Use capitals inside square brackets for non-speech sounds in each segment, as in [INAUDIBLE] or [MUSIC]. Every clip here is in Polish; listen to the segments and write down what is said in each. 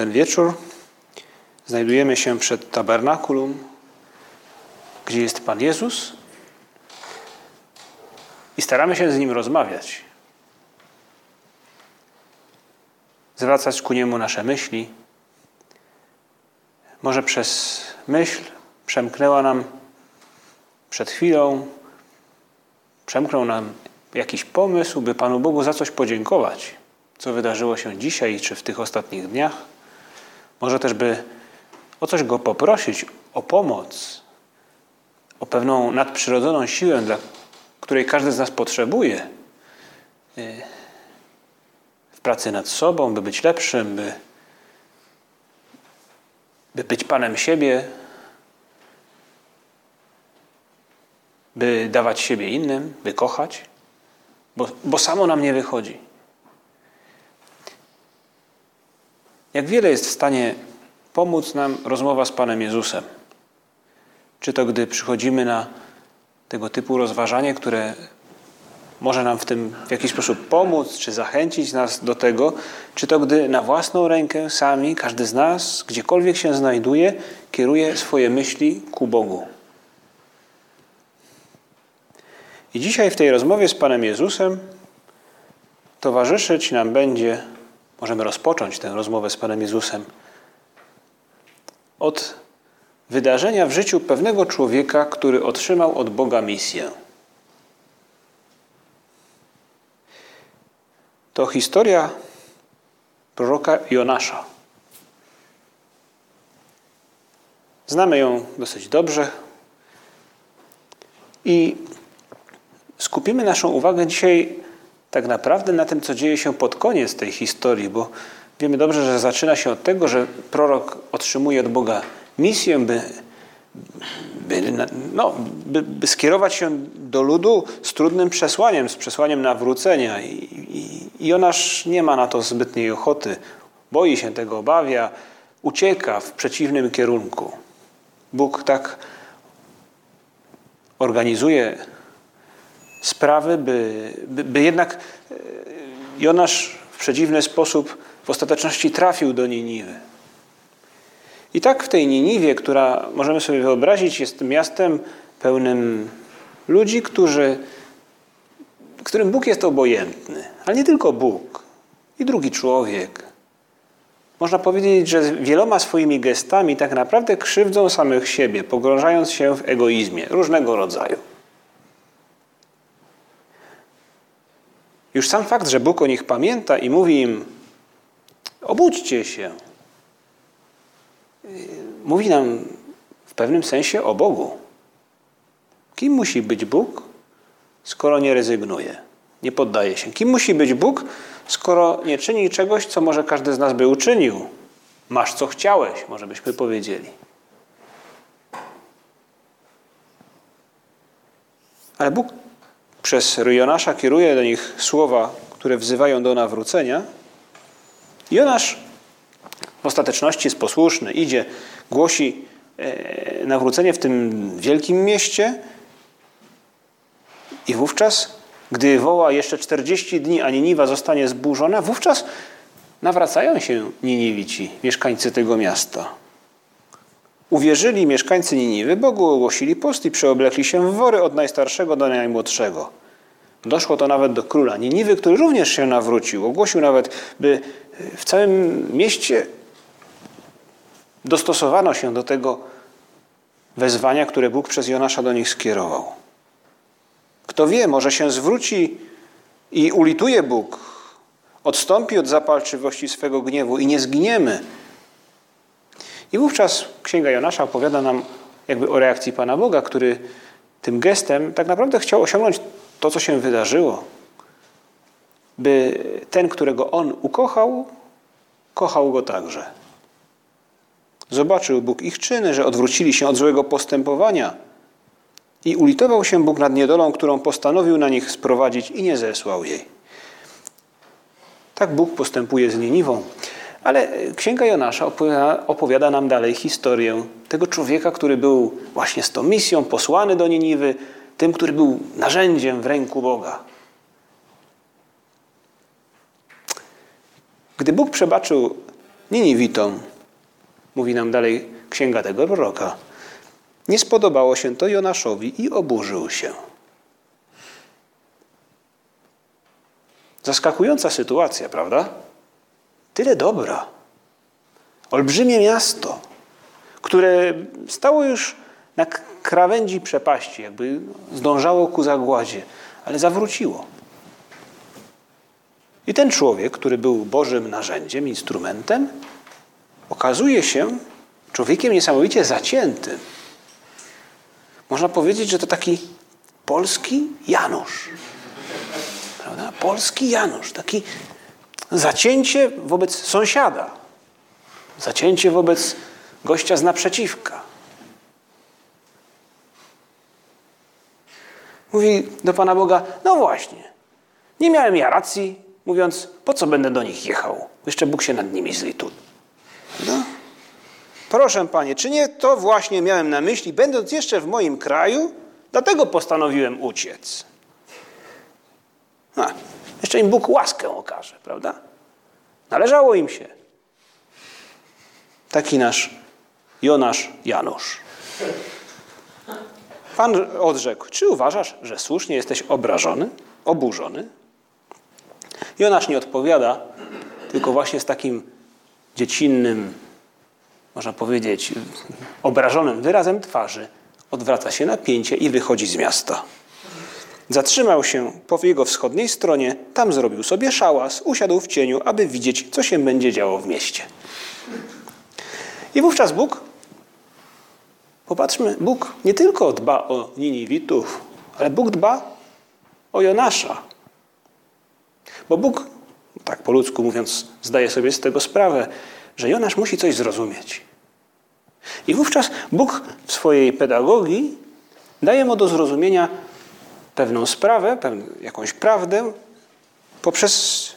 Ten wieczór znajdujemy się przed tabernakulum, gdzie jest Pan Jezus i staramy się z Nim rozmawiać. Zwracać ku Niemu nasze myśli. Może przez myśl przemknęła nam przed chwilą, przemknął nam jakiś pomysł, by Panu Bogu za coś podziękować, co wydarzyło się dzisiaj czy w tych ostatnich dniach. Może też, by o coś Go poprosić, o pomoc, o pewną nadprzyrodzoną siłę, dla której każdy z nas potrzebuje y, w pracy nad sobą, by być lepszym, by, by być Panem siebie, by dawać siebie innym, by kochać, bo, bo samo nam nie wychodzi. Jak wiele jest w stanie pomóc nam rozmowa z Panem Jezusem? Czy to gdy przychodzimy na tego typu rozważanie, które może nam w tym w jakiś sposób pomóc, czy zachęcić nas do tego, czy to gdy na własną rękę sami, każdy z nas, gdziekolwiek się znajduje, kieruje swoje myśli ku Bogu. I dzisiaj w tej rozmowie z Panem Jezusem towarzyszyć nam będzie, możemy rozpocząć tę rozmowę z Panem Jezusem od wydarzenia w życiu pewnego człowieka, który otrzymał od Boga misję. To historia proroka Jonasza. Znamy ją dosyć dobrze i skupimy naszą uwagę dzisiaj tak naprawdę na tym, co dzieje się pod koniec tej historii, bo wiemy dobrze, że zaczyna się od tego, że prorok otrzymuje od Boga misję, by, by, no, by, by skierować się do ludu z trudnym przesłaniem, z przesłaniem nawrócenia. I, i, I Jonasz nie ma na to zbytniej ochoty, boi się tego, obawia, ucieka w przeciwnym kierunku. Bóg tak organizuje sprawy, by, by, by jednak e, Jonasz w przeciwny sposób w ostateczności trafił do Niniwy. I tak w tej Niniwie, która możemy sobie wyobrazić, jest miastem pełnym ludzi, którzy, którym Bóg jest obojętny, ale nie tylko Bóg, i drugi człowiek. Można powiedzieć, że wieloma swoimi gestami tak naprawdę krzywdzą samych siebie, pogrążając się w egoizmie różnego rodzaju. Już sam fakt, że Bóg o nich pamięta i mówi im: obudźcie się, mówi nam w pewnym sensie o Bogu. Kim musi być Bóg, skoro nie rezygnuje, nie poddaje się? Kim musi być Bóg, skoro nie czyni czegoś, co może każdy z nas by uczynił? Masz co chciałeś, może byśmy powiedzieli. Ale Bóg przez Jonasza kieruje do nich słowa, które wzywają do nawrócenia. Jonasz w ostateczności jest posłuszny, idzie, głosi e, nawrócenie w tym wielkim mieście i wówczas, gdy woła jeszcze 40 dni, a Niniwa zostanie zburzona, wówczas nawracają się Niniwici, mieszkańcy tego miasta. Uwierzyli mieszkańcy Niniwy, Bogu ogłosili post i przeoblekli się w wory od najstarszego do najmłodszego. Doszło to nawet do króla Niniwy, który również się nawrócił. Ogłosił nawet, by w całym mieście dostosowano się do tego wezwania, które Bóg przez Jonasza do nich skierował. Kto wie, może się zwróci i ulituje Bóg, odstąpi od zapalczywości swego gniewu i nie zginiemy. I wówczas Księga Jonasza opowiada nam jakby o reakcji Pana Boga, który tym gestem tak naprawdę chciał osiągnąć to, co się wydarzyło. by ten, którego on ukochał, kochał go także. Zobaczył Bóg ich czyny, że odwrócili się od złego postępowania i ulitował się Bóg nad niedolą, którą postanowił na nich sprowadzić i nie zesłał jej. Tak Bóg postępuje z Niniwą. Ale Księga Jonasza opowiada, opowiada, nam dalej historię tego człowieka, który był właśnie z tą misją posłany do Niniwy, tym, który był narzędziem w ręku Boga. Gdy Bóg przebaczył Niniwitom, mówi nam dalej księga tego proroka, nie spodobało się to Jonaszowi i oburzył się. Zaskakująca sytuacja, prawda? Tyle dobra. Olbrzymie miasto, które stało już na krawędzi przepaści, jakby zdążało ku zagładzie, ale zawróciło. I ten człowiek, który był Bożym narzędziem, instrumentem, okazuje się człowiekiem niesamowicie zaciętym. Można powiedzieć, że to taki polski Janusz. Prawda? Polski Janusz, taki zacięcie wobec sąsiada, zacięcie wobec gościa z naprzeciwka. Mówi do Pana Boga, no właśnie, nie miałem ja racji, mówiąc, po co będę do nich jechał? Jeszcze Bóg się nad nimi zlituje. No. Proszę Panie, czy nie to właśnie miałem na myśli, będąc jeszcze w moim kraju? Dlatego postanowiłem uciec. Jeszcze im Bóg łaskę okaże, prawda? Należało im się. Taki nasz Jonasz Janusz. Pan odrzekł, czy uważasz, że słusznie jesteś obrażony, oburzony? Jonasz nie odpowiada, tylko właśnie z takim dziecinnym, można powiedzieć, obrażonym wyrazem twarzy odwraca się napięcie i wychodzi z miasta. Zatrzymał się po jego wschodniej stronie, tam zrobił sobie szałas, usiadł w cieniu, aby widzieć, co się będzie działo w mieście. I wówczas Bóg, popatrzmy, Bóg nie tylko dba o Niniwitów, ale Bóg dba o Jonasza. Bo Bóg, tak po ludzku mówiąc, zdaje sobie z tego sprawę, że Jonasz musi coś zrozumieć. I wówczas Bóg w swojej pedagogii daje mu do zrozumienia pewną sprawę, pewną, jakąś prawdę poprzez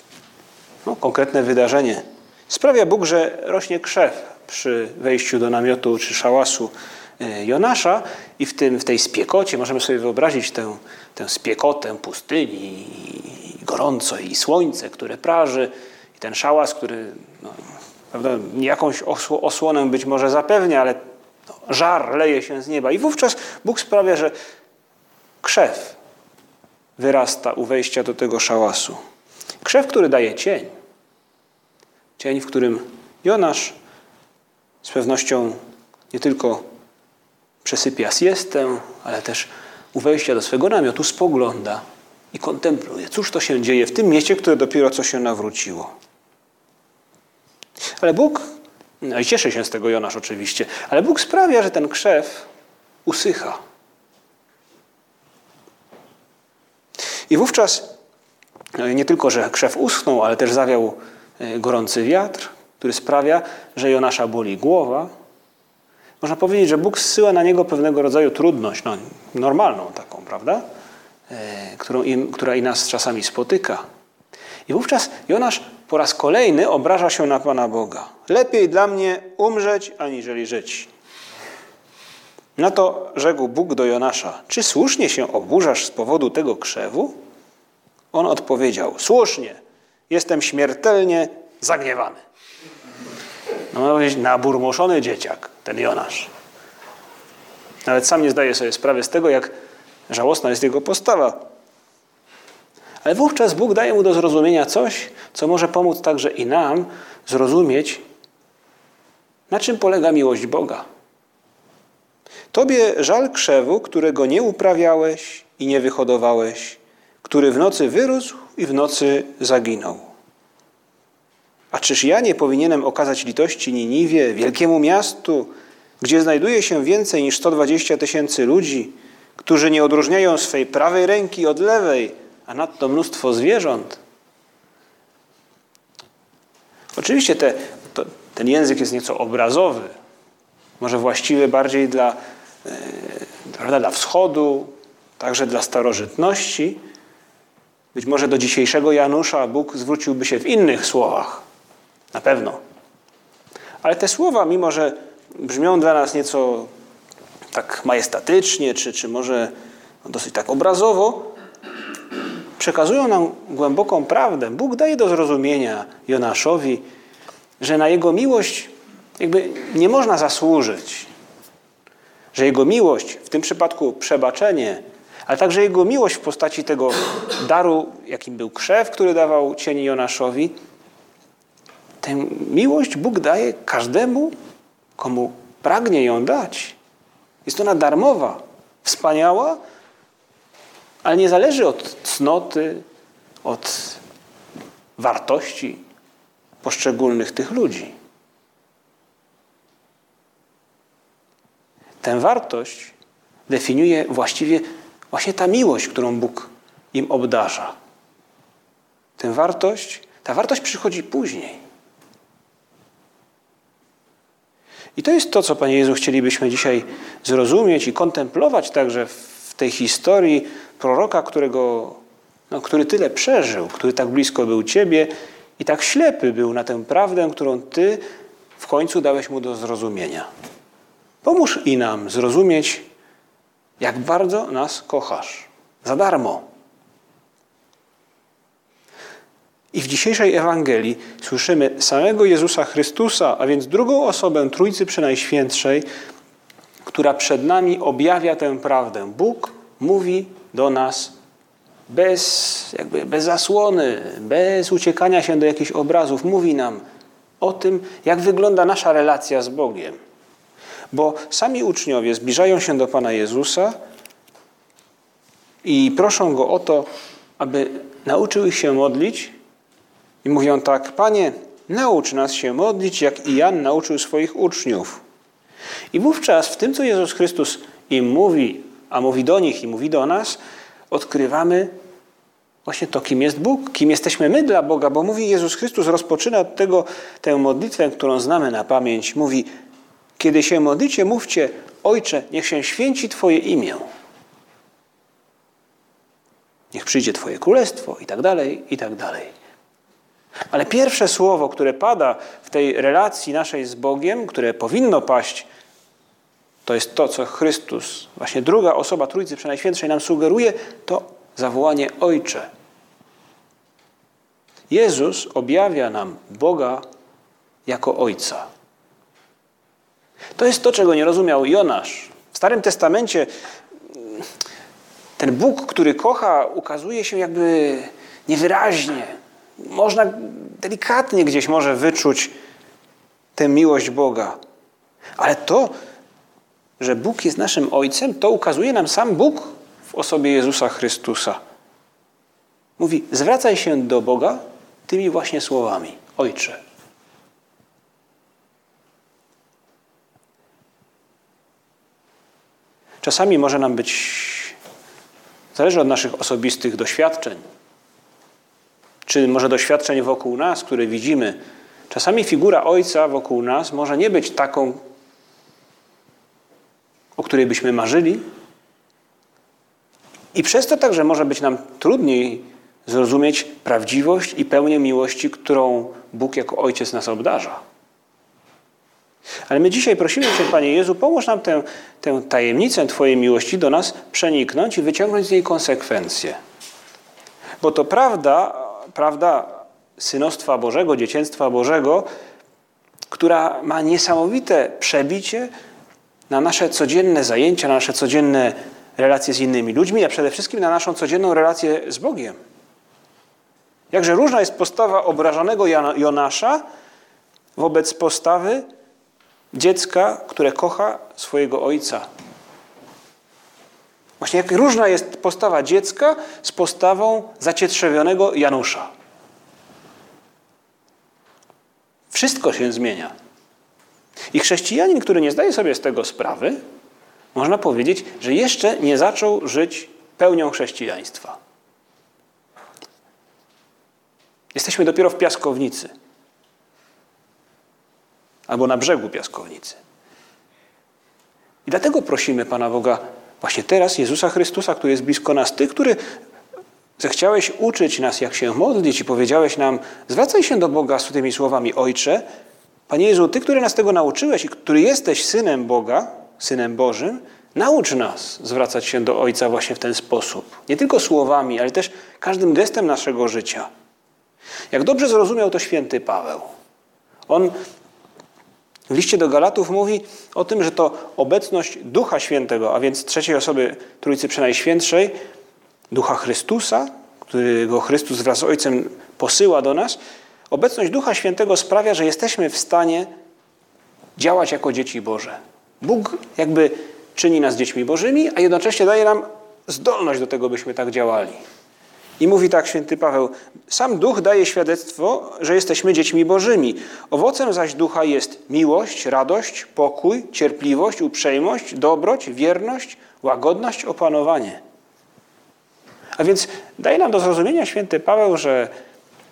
no, konkretne wydarzenie. Sprawia Bóg, że rośnie krzew przy wejściu do namiotu czy szałasu e, Jonasza i w, tym, w tej spiekocie możemy sobie wyobrazić tę, tę spiekotę pustyni, i gorąco i słońce, które praży i ten szałas, który no, prawda, jakąś osłonę być może zapewnia, ale no, żar leje się z nieba i wówczas Bóg sprawia, że krzew wyrasta u wejścia do tego szałasu. Krzew, który daje cień. Cień, w którym Jonasz z pewnością nie tylko przesypia siestę, ale też u wejścia do swego namiotu spogląda i kontempluje, cóż to się dzieje w tym mieście, które dopiero co się nawróciło. Ale Bóg, no i cieszy się z tego Jonasz oczywiście, ale Bóg sprawia, że ten krzew usycha. I wówczas no nie tylko, że krzew uschnął, ale też zawiał e, gorący wiatr, który sprawia, że Jonasza boli głowa. Można powiedzieć, że Bóg zsyła na niego pewnego rodzaju trudność, no, normalną taką, prawda? E, którą im, która i nas czasami spotyka. I wówczas Jonasz po raz kolejny obraża się na Pana Boga. Lepiej dla mnie umrzeć, aniżeli żyć. Na to rzekł Bóg do Jonasza: Czy słusznie się oburzasz z powodu tego krzewu? On odpowiedział: Słusznie, jestem śmiertelnie zagniewany. No, ma powiedzieć, naburmoszony dzieciak, ten Jonasz. Nawet sam nie zdaje sobie sprawy z tego, jak żałosna jest jego postawa. Ale wówczas Bóg daje mu do zrozumienia coś, co może pomóc także i nam zrozumieć, na czym polega miłość Boga. Tobie żal krzewu, którego nie uprawiałeś i nie wyhodowałeś, który w nocy wyrósł i w nocy zaginął. A czyż ja nie powinienem okazać litości Niniwie, wielkiemu miastu, gdzie znajduje się więcej niż 120 tysięcy ludzi, którzy nie odróżniają swej prawej ręki od lewej, a nadto mnóstwo zwierząt? Oczywiście te, to, ten język jest nieco obrazowy, może właściwy bardziej dla, prawda, dla wschodu, także dla starożytności. Być może do dzisiejszego Janusza Bóg zwróciłby się w innych słowach. Na pewno. Ale te słowa, mimo że brzmią dla nas nieco tak majestatycznie, czy, czy może dosyć tak obrazowo, przekazują nam głęboką prawdę. Bóg daje do zrozumienia Jonaszowi, że na jego miłość jakby nie można zasłużyć. Że jego miłość, w tym przypadku przebaczenie, ale także jego miłość w postaci tego daru, jakim był krzew, który dawał cień Jonaszowi, tę miłość Bóg daje każdemu, komu pragnie ją dać. Jest ona darmowa, wspaniała, ale nie zależy od cnoty, od wartości poszczególnych tych ludzi. Tę wartość definiuje właściwie właśnie ta miłość, którą Bóg im obdarza. Tę wartość, ta wartość przychodzi później. I to jest to, co Panie Jezu chcielibyśmy dzisiaj zrozumieć i kontemplować także w tej historii proroka, którego, no, który tyle przeżył, który tak blisko był Ciebie i tak ślepy był na tę prawdę, którą Ty w końcu dałeś mu do zrozumienia. Pomóż i nam zrozumieć, jak bardzo nas kochasz. Za darmo. I w dzisiejszej Ewangelii słyszymy samego Jezusa Chrystusa, a więc drugą osobę Trójcy Przenajświętszej, która przed nami objawia tę prawdę. Bóg mówi do nas bez, jakby bez zasłony, bez uciekania się do jakichś obrazów. Mówi nam o tym, jak wygląda nasza relacja z Bogiem. Bo sami uczniowie zbliżają się do Pana Jezusa i proszą Go o to, aby nauczył ich się modlić. I mówią tak, Panie, naucz nas się modlić, jak i Jan nauczył swoich uczniów. I wówczas w tym, co Jezus Chrystus im mówi, a mówi do nich i mówi do nas, odkrywamy właśnie to, kim jest Bóg, kim jesteśmy my dla Boga, bo mówi Jezus Chrystus, rozpoczyna od tego tę modlitwę, którą znamy na pamięć. Mówi, kiedy się modlicie, mówcie, Ojcze, niech się święci Twoje imię. Niech przyjdzie Twoje królestwo i tak dalej, i tak dalej. Ale pierwsze słowo, które pada w tej relacji naszej z Bogiem, które powinno paść, to jest to, co Chrystus, właśnie druga osoba Trójcy Przenajświętszej nam sugeruje, to zawołanie Ojcze. Jezus objawia nam Boga jako Ojca. To jest to, czego nie rozumiał Jonasz. W Starym Testamencie ten Bóg, który kocha, ukazuje się jakby niewyraźnie. Można delikatnie gdzieś może wyczuć tę miłość Boga. Ale to, że Bóg jest naszym Ojcem, to ukazuje nam sam Bóg w osobie Jezusa Chrystusa. Mówi, zwracaj się do Boga tymi właśnie słowami. Ojcze. Czasami może nam być, zależy od naszych osobistych doświadczeń, czy może doświadczeń wokół nas, które widzimy. Czasami figura Ojca wokół nas może nie być taką, o której byśmy marzyli, i przez to także może być nam trudniej zrozumieć prawdziwość i pełnię miłości, którą Bóg jako Ojciec nas obdarza. Ale my dzisiaj prosimy Cię, Panie Jezu, pomóż nam tę, tę tajemnicę Twojej miłości do nas przeniknąć i wyciągnąć z niej konsekwencje. Bo to prawda, prawda synostwa Bożego, dzieciństwa Bożego, która ma niesamowite przebicie na nasze codzienne zajęcia, na nasze codzienne relacje z innymi ludźmi, a przede wszystkim na naszą codzienną relację z Bogiem. Jakże różna jest postawa obrażonego Jonasza wobec postawy dziecka, które kocha swojego ojca. Właśnie jak różna jest postawa dziecka z postawą zacietrzewionego Janusza. Wszystko się zmienia. I chrześcijanin, który nie zdaje sobie z tego sprawy, można powiedzieć, że jeszcze nie zaczął żyć pełnią albo na brzegu piaskownicy. I dlatego prosimy Pana Boga właśnie teraz, Jezusa Chrystusa, który jest blisko nas, Ty, który zechciałeś uczyć nas, jak się modlić i powiedziałeś nam, zwracaj się do Boga z tymi słowami, Ojcze, Panie Jezu, Ty, który nas tego nauczyłeś i który jesteś Synem Boga, Synem Bożym, naucz nas zwracać się do Ojca właśnie w ten sposób. Nie tylko słowami, ale też każdym gestem naszego życia. Jak dobrze zrozumiał to święty Paweł. On w liście do Galatów mówi o tym, że to obecność Ducha Świętego, a więc trzeciej osoby Trójcy Przenajświętszej, Ducha Chrystusa, którego Chrystus wraz z Ojcem posyła do nas, obecność Ducha Świętego sprawia, że jesteśmy w stanie działać jako dzieci Boże. Bóg jakby czyni nas dziećmi Bożymi, a jednocześnie daje nam zdolność do tego, byśmy tak działali. I mówi tak święty Paweł: Sam duch daje świadectwo, że jesteśmy dziećmi Bożymi. Owocem zaś ducha jest miłość, radość, pokój, cierpliwość, uprzejmość, dobroć, wierność, łagodność, opanowanie. A więc daje nam do zrozumienia święty Paweł, że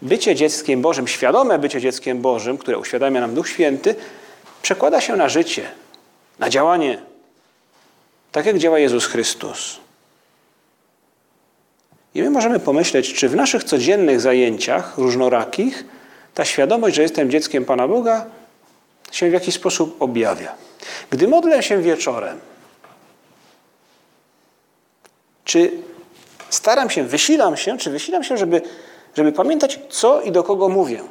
bycie dzieckiem Bożym, świadome bycie dzieckiem Bożym, które uświadamia nam Duch Święty, przekłada się na życie, na działanie, tak jak działa Jezus Chrystus. I my możemy pomyśleć, czy w naszych codziennych zajęciach różnorakich ta świadomość, że jestem dzieckiem Pana Boga, się w jakiś sposób objawia. Gdy modlę się wieczorem, czy staram się, wysilam się, czy wysilam się, żeby, żeby pamiętać, co i do kogo mówię?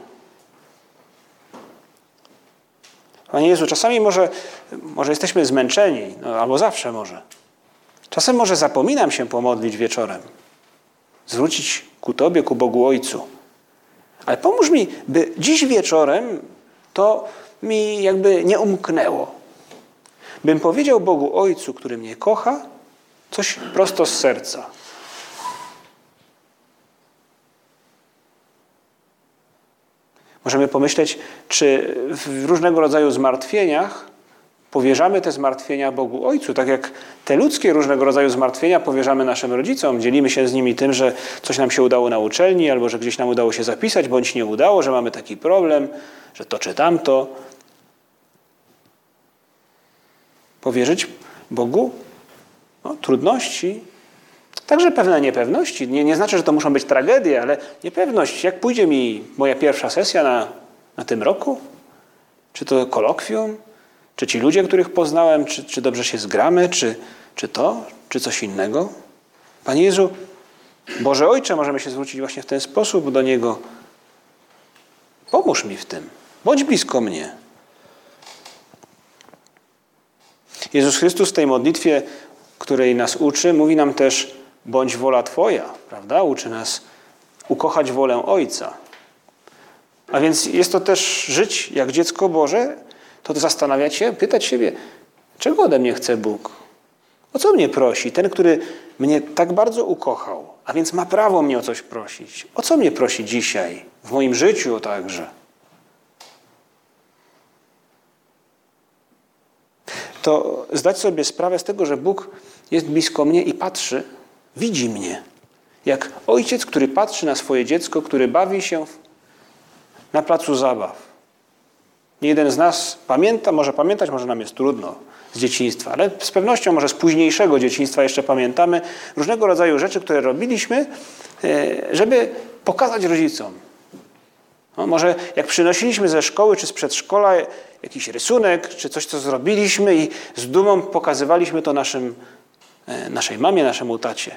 Panie Jezu, czasami może, może jesteśmy zmęczeni, no, albo zawsze może. Czasem może zapominam się pomodlić wieczorem zwrócić ku Tobie, ku Bogu Ojcu. Ale pomóż mi, by dziś wieczorem to mi jakby nie umknęło. Bym powiedział Bogu Ojcu, który mnie kocha, coś prosto z serca. Możemy pomyśleć, czy w różnego rodzaju zmartwieniach powierzamy te zmartwienia Bogu Ojcu, tak jak te ludzkie różnego rodzaju zmartwienia powierzamy naszym rodzicom. Dzielimy się z nimi tym, że coś nam się udało na uczelni, albo że gdzieś nam udało się zapisać, bądź nie udało, że mamy taki problem, że to czy tamto. Powierzyć Bogu no, trudności, także pewne niepewności. Nie, nie znaczy, że to muszą być tragedie, ale niepewność. Jak pójdzie mi moja pierwsza sesja na, na tym roku? Czy to kolokwium? Czy ci ludzie, których poznałem, czy, czy dobrze się zgramy, czy, czy to, czy coś innego? Panie Jezu, Boże Ojcze, możemy się zwrócić właśnie w ten sposób do Niego. Pomóż mi w tym. Bądź blisko mnie. Jezus Chrystus w tej modlitwie, której nas uczy, mówi nam też: bądź wola Twoja, prawda? Uczy nas ukochać wolę Ojca. A więc jest to też żyć jak dziecko Boże, to zastanawiać się, pytać siebie, czego ode mnie chce Bóg? O co mnie prosi? Ten, który mnie tak bardzo ukochał, a więc ma prawo mnie o coś prosić. O co mnie prosi dzisiaj, w moim życiu także? To zdać sobie sprawę z tego, że Bóg jest blisko mnie i patrzy, widzi mnie. Jak ojciec, który patrzy na swoje dziecko, który bawi się na placu zabaw. Nie jeden z nas pamięta, może pamiętać, może nam jest trudno z dzieciństwa, ale z pewnością może z późniejszego dzieciństwa jeszcze pamiętamy różnego rodzaju rzeczy, które robiliśmy, e, żeby pokazać rodzicom. No, może jak przynosiliśmy ze szkoły czy z przedszkola jakiś rysunek, czy coś, co zrobiliśmy i z dumą pokazywaliśmy to naszym, e, naszej mamie, naszemu tacie.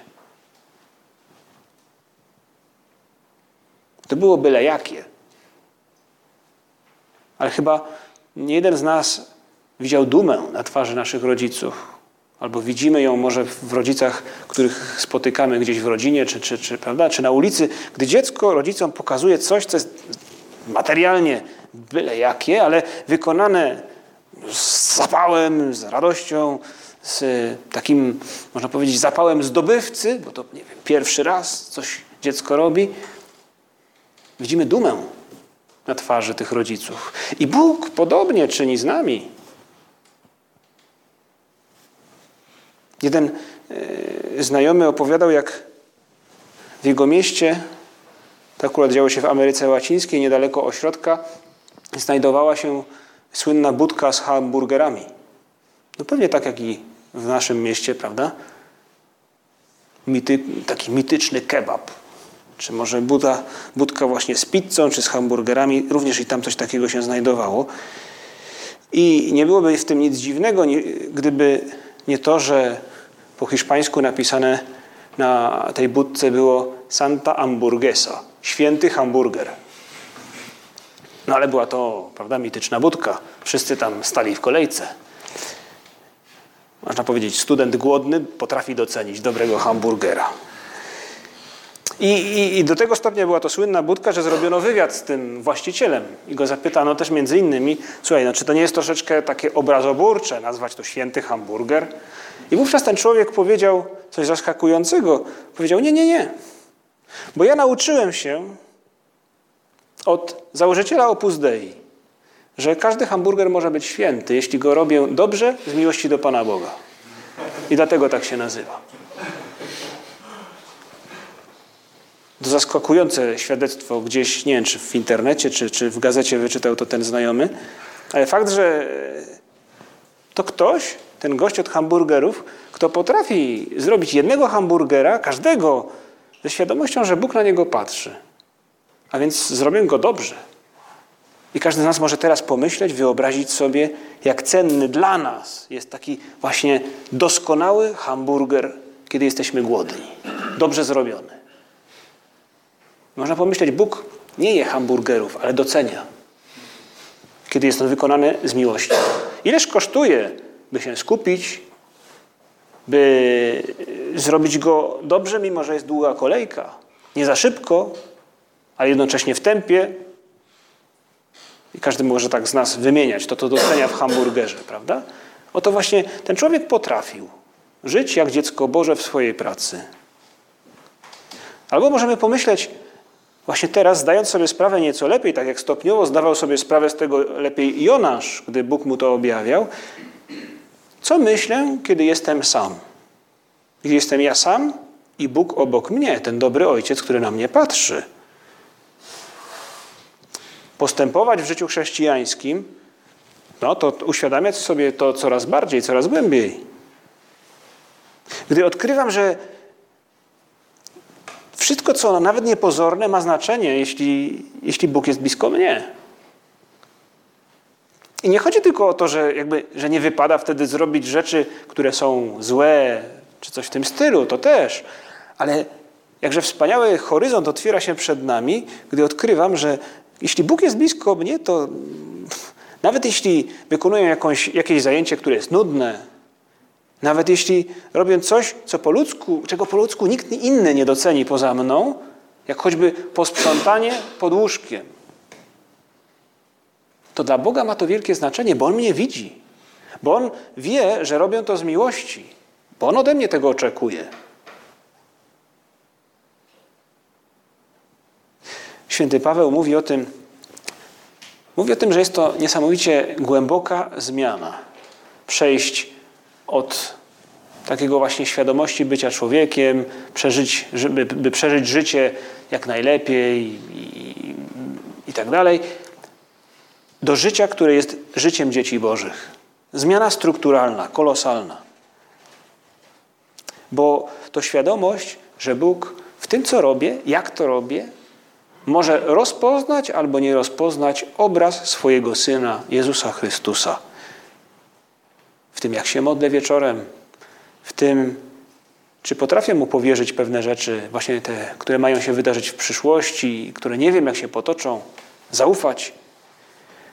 To było byle jakie. Ale chyba nie jeden z nas widział dumę na twarzy naszych rodziców. Albo widzimy ją może w rodzicach, których spotykamy gdzieś w rodzinie, czy, czy, czy, prawda, czy na ulicy, gdy dziecko rodzicom pokazuje coś, co jest materialnie byle jakie, ale wykonane z zapałem, z radością, z takim, można powiedzieć, zapałem zdobywcy, bo to nie wiem, pierwszy raz coś dziecko robi. Widzimy dumę na twarzy tych rodziców. I Bóg podobnie czyni z nami. Jeden e, znajomy opowiadał, jak w jego mieście, to akurat działo się w Ameryce Łacińskiej, niedaleko ośrodka, znajdowała się słynna budka z hamburgerami. No pewnie tak jak i w naszym mieście, prawda? Mity, taki mityczny kebab. Czy może buda, budka właśnie z pizzą, czy z hamburgerami. Również i tam coś takiego się znajdowało. I nie byłoby w tym nic dziwnego, gdyby nie to, że po hiszpańsku napisane na tej budce było Santa Hamburguesa, święty hamburger. No ale była to, prawda, mityczna budka. Wszyscy tam stali w kolejce. Można powiedzieć, student głodny potrafi docenić dobrego hamburgera. I, i, I, do tego stopnia była to słynna budka, że zrobiono wywiad z tym właścicielem i go zapytano też między innymi, słuchaj, no, czy to nie jest troszeczkę takie obrazoburcze nazwać to święty hamburger? I wówczas ten człowiek powiedział coś zaskakującego. Powiedział, nie, nie, nie, bo ja nauczyłem się od założyciela Opus Dei, że każdy hamburger może być święty, jeśli go robię dobrze z miłości do Pana Boga. I dlatego tak się nazywa. To zaskakujące świadectwo gdzieś, nie wiem, czy w internecie, czy, czy w gazecie wyczytał to ten znajomy, ale fakt, że to ktoś, ten gość od hamburgerów, kto potrafi zrobić jednego hamburgera, każdego, ze świadomością, że Bóg na niego patrzy. A więc zrobię go dobrze. I każdy z nas może teraz pomyśleć, wyobrazić sobie, jak cenny dla nas jest taki właśnie doskonały hamburger, kiedy jesteśmy głodni. Dobrze zrobiony. Można pomyśleć, Bóg nie je hamburgerów, ale docenia, kiedy jest on wykonany z miłości. Ileż kosztuje, by się skupić, by zrobić go dobrze, mimo że jest długa kolejka. Nie za szybko, ale jednocześnie w tempie. I każdy może tak z nas wymieniać to, to docenia w hamburgerze, prawda? Oto właśnie ten człowiek potrafił żyć jak dziecko Boże w swojej pracy. Albo możemy pomyśleć, Właśnie teraz, zdając sobie sprawę nieco lepiej, tak jak stopniowo zdawał sobie sprawę z tego lepiej Jonasz, gdy Bóg mu to objawiał, co myślę, kiedy jestem sam? Gdy jestem ja sam i Bóg obok mnie, ten dobry ojciec, który na mnie patrzy. Postępować w życiu chrześcijańskim, no to uświadamiać sobie to coraz bardziej, coraz głębiej. Gdy odkrywam, że wszystko, co nawet niepozorne, ma znaczenie, jeśli, jeśli Bóg jest blisko mnie. I nie chodzi tylko o to, że, jakby, że nie wypada wtedy zrobić rzeczy, które są złe, czy coś w tym stylu, to też. Ale jakże wspaniały horyzont otwiera się przed nami, gdy odkrywam, że jeśli Bóg jest blisko mnie, to [LAUGHS] nawet jeśli wykonuję jakąś, jakieś zajęcie, które jest nudne, nawet jeśli robię coś, co po ludzku, czego po ludzku nikt inny nie doceni poza mną, jak choćby posprzątanie pod łóżkiem, to dla Boga ma to wielkie znaczenie, bo On mnie widzi. Bo On wie, że robię to z miłości. Bo On ode mnie tego oczekuje. Święty Paweł mówi o tym, mówi o tym, że jest to niesamowicie głęboka zmiana. Przejść od takiego właśnie świadomości bycia człowiekiem, przeżyć, by, by przeżyć życie jak najlepiej i, i, i tak dalej, do życia, które jest życiem dzieci Bożych. Zmiana strukturalna, kolosalna. Bo to świadomość, że Bóg w tym, co robię, jak to robię, może rozpoznać albo nie rozpoznać obraz swojego Syna, Jezusa Chrystusa tym, jak się modlę wieczorem, w tym, czy potrafię mu powierzyć pewne rzeczy, właśnie te, które mają się wydarzyć w przyszłości, które nie wiem, jak się potoczą, zaufać.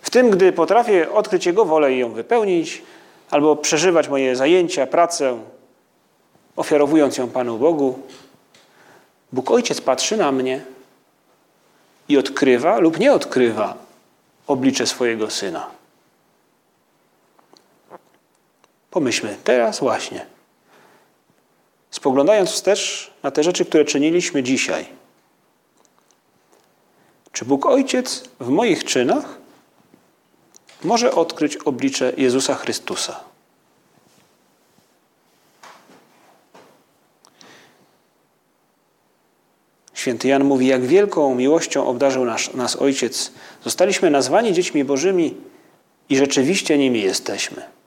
W tym, gdy potrafię odkryć Jego wolę i ją wypełnić, albo przeżywać moje zajęcia, pracę, ofiarowując ją Panu Bogu, Bóg Ojciec patrzy na mnie i odkrywa lub nie odkrywa oblicze swojego Syna. Pomyślmy teraz właśnie. Spoglądając wstecz na te rzeczy, które czyniliśmy dzisiaj. Czy Bóg Ojciec w moich czynach może odkryć oblicze Jezusa Chrystusa? Święty Jan mówi, jak wielką miłością obdarzył nas, nas Ojciec. Zostaliśmy nazwani dziećmi Bożymi i rzeczywiście nimi jesteśmy.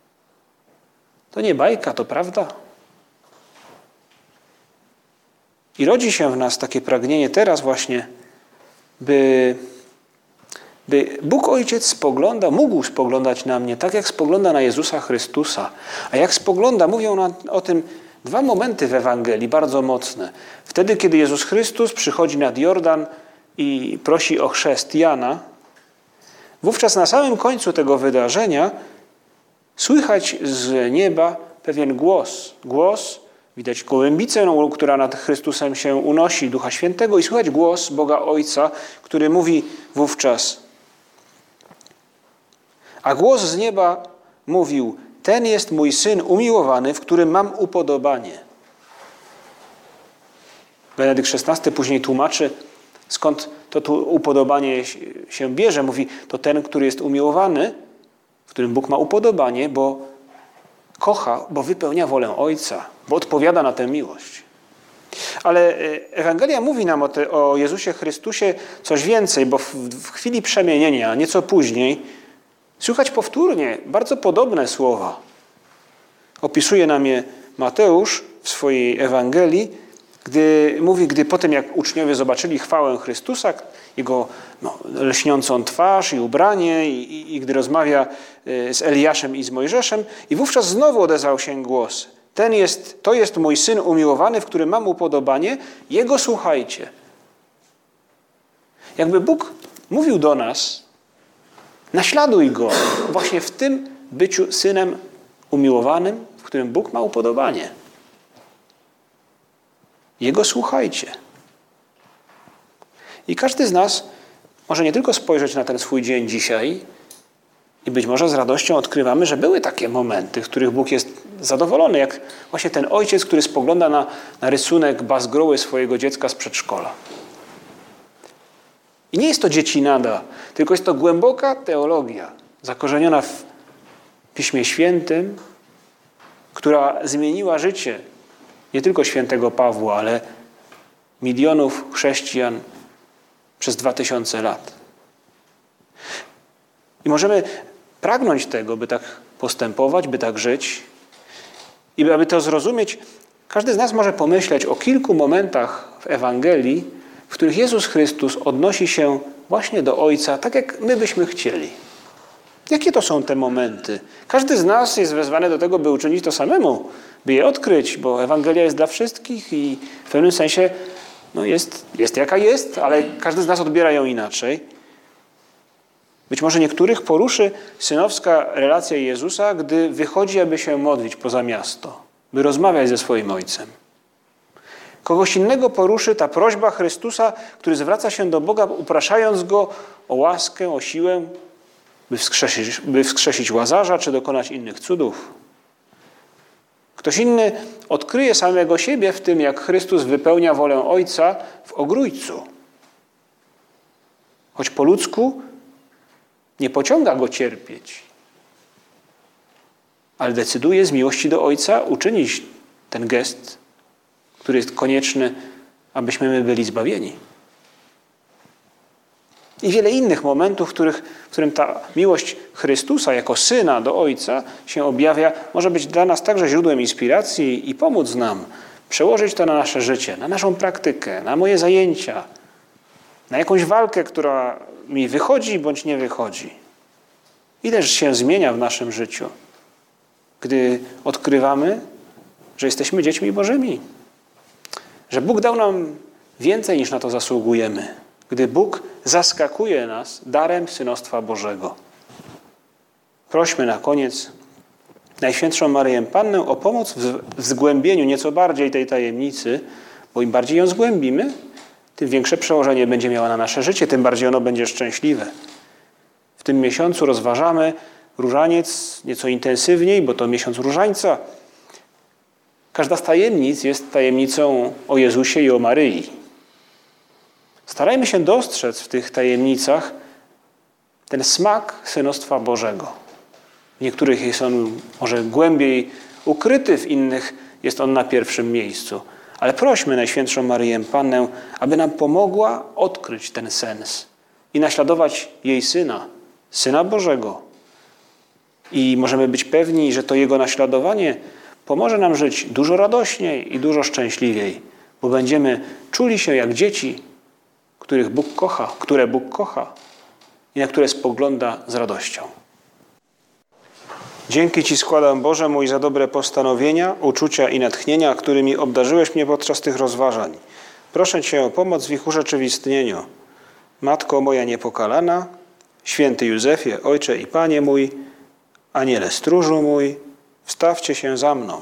To nie bajka, to prawda. I rodzi się w nas takie pragnienie teraz właśnie, by, by Bóg Ojciec spoglądał, mógł spoglądać na mnie tak, jak spogląda na Jezusa Chrystusa. A jak spogląda, mówią na, o tym dwa momenty w Ewangelii bardzo mocne. Wtedy, kiedy Jezus Chrystus przychodzi nad Jordan i prosi o chrzest Jana, wówczas na samym końcu tego wydarzenia słychać z nieba pewien głos. Głos, widać gołębicę, która nad Chrystusem się unosi, Ducha Świętego i słychać głos Boga Ojca, który mówi wówczas a głos z nieba mówił: Ten jest mój syn umiłowany, w którym mam upodobanie. Benedykt XVI później tłumaczy, skąd to upodobanie się bierze. Mówi, to ten, który jest umiłowany, w którym Bóg ma upodobanie, bo kocha, bo wypełnia wolę Ojca, bo odpowiada na tę miłość. Ale e, Ewangelia mówi nam o, te, o Jezusie Chrystusie coś więcej, bo w, w chwili przemienienia, nieco później, słychać powtórnie bardzo podobne słowa. Opisuje nam je Mateusz w swojej Ewangelii, gdy mówi, gdy potem jak uczniowie zobaczyli chwałę Chrystusa, jego no, lśniącą twarz i ubranie, i, i, i gdy rozmawia e, z Eliaszem i z Mojżeszem, i wówczas znowu odezwał się głos. Ten jest, to jest mój syn umiłowany, w którym mam upodobanie, jego słuchajcie. Jakby Bóg mówił do nas, naśladuj go właśnie w tym byciu synem umiłowanym, w którym Bóg ma upodobanie. Jego słuchajcie. I każdy z nas może nie tylko spojrzeć na ten swój dzień dzisiaj i być może z radością odkrywamy, że były takie momenty, w których Bóg jest zadowolony, jak właśnie ten ojciec, który spogląda na, na rysunek bazgroły swojego dziecka z przedszkola. I nie jest to dziecinada, tylko jest to głęboka teologia, zakorzeniona w Piśmie Świętym, która zmieniła życie nie tylko świętego Pawła, ale milionów chrześcijan przez dwa tysiące lat. I możemy pragnąć tego, by tak postępować, by tak żyć. I aby to zrozumieć, każdy z nas może pomyśleć o kilku momentach w Ewangelii, w których Jezus Chrystus odnosi się właśnie do Ojca, tak jak my byśmy chcieli. Jakie to są te momenty? Każdy z nas jest wezwany do tego, by uczynić to samemu, by je odkryć, bo Ewangelia jest dla wszystkich i w pewnym sensie no jest, jest jaka jest, ale każdy z nas odbiera ją inaczej. Być może niektórych poruszy synowska relacja Jezusa, gdy wychodzi, aby się modlić poza miasto, by rozmawiać ze swoim Ojcem. Kogoś innego poruszy ta prośba Chrystusa, który zwraca się do Boga, upraszając Go o łaskę, o siłę, by wskrzesić, by wskrzesić łazarza czy dokonać innych cudów. Ktoś inny odkryje samego siebie w tym, jak Chrystus wypełnia wolę Ojca w ogrójcu. Choć po ludzku nie pociąga go cierpieć, ale decyduje z miłości do Ojca uczynić ten gest, który jest konieczny, abyśmy my byli zbawieni. I wiele innych momentów, w, których, w którym ta miłość Chrystusa jako Syna do Ojca się objawia, może być dla nas także źródłem inspiracji i pomóc nam przełożyć to na nasze życie, na naszą praktykę, na moje zajęcia, na jakąś walkę, która mi wychodzi bądź nie wychodzi. Ileż się zmienia w naszym życiu, gdy odkrywamy, że jesteśmy dziećmi Bożymi, że Bóg dał nam więcej niż na to zasługujemy gdy Bóg zaskakuje nas darem synostwa Bożego. Prośmy na koniec Najświętszą Maryję Pannę o pomoc w zgłębieniu nieco bardziej tej tajemnicy, bo im bardziej ją zgłębimy, tym większe przełożenie będzie miała na nasze życie, tym bardziej ono będzie szczęśliwe. W tym miesiącu rozważamy różaniec nieco intensywniej, bo to miesiąc różańca. Każda z tajemnic jest tajemnicą o Jezusie i o Maryi. Starajmy się dostrzec w tych tajemnicach ten smak synostwa Bożego. W niektórych jest on może głębiej ukryty, w innych jest on na pierwszym miejscu. Ale prośmy Najświętszą Maryję Pannę, aby nam pomogła odkryć ten sens i naśladować jej Syna, Syna Bożego, I możemy być pewni, że to Jego naśladowanie pomoże nam żyć dużo radośniej i dużo szczęśliwiej, bo będziemy czuli się jak dzieci, których Bóg kocha, które Bóg kocha i na które spogląda z radością. Dzięki Ci składam, Boże mój, za dobre postanowienia, uczucia i natchnienia, którymi obdarzyłeś mnie podczas tych rozważań. Proszę Cię o pomoc w ich urzeczywistnieniu. Matko moja niepokalana, święty Józefie, Ojcze i Panie mój, Aniele stróżu mój, wstawcie się za mną.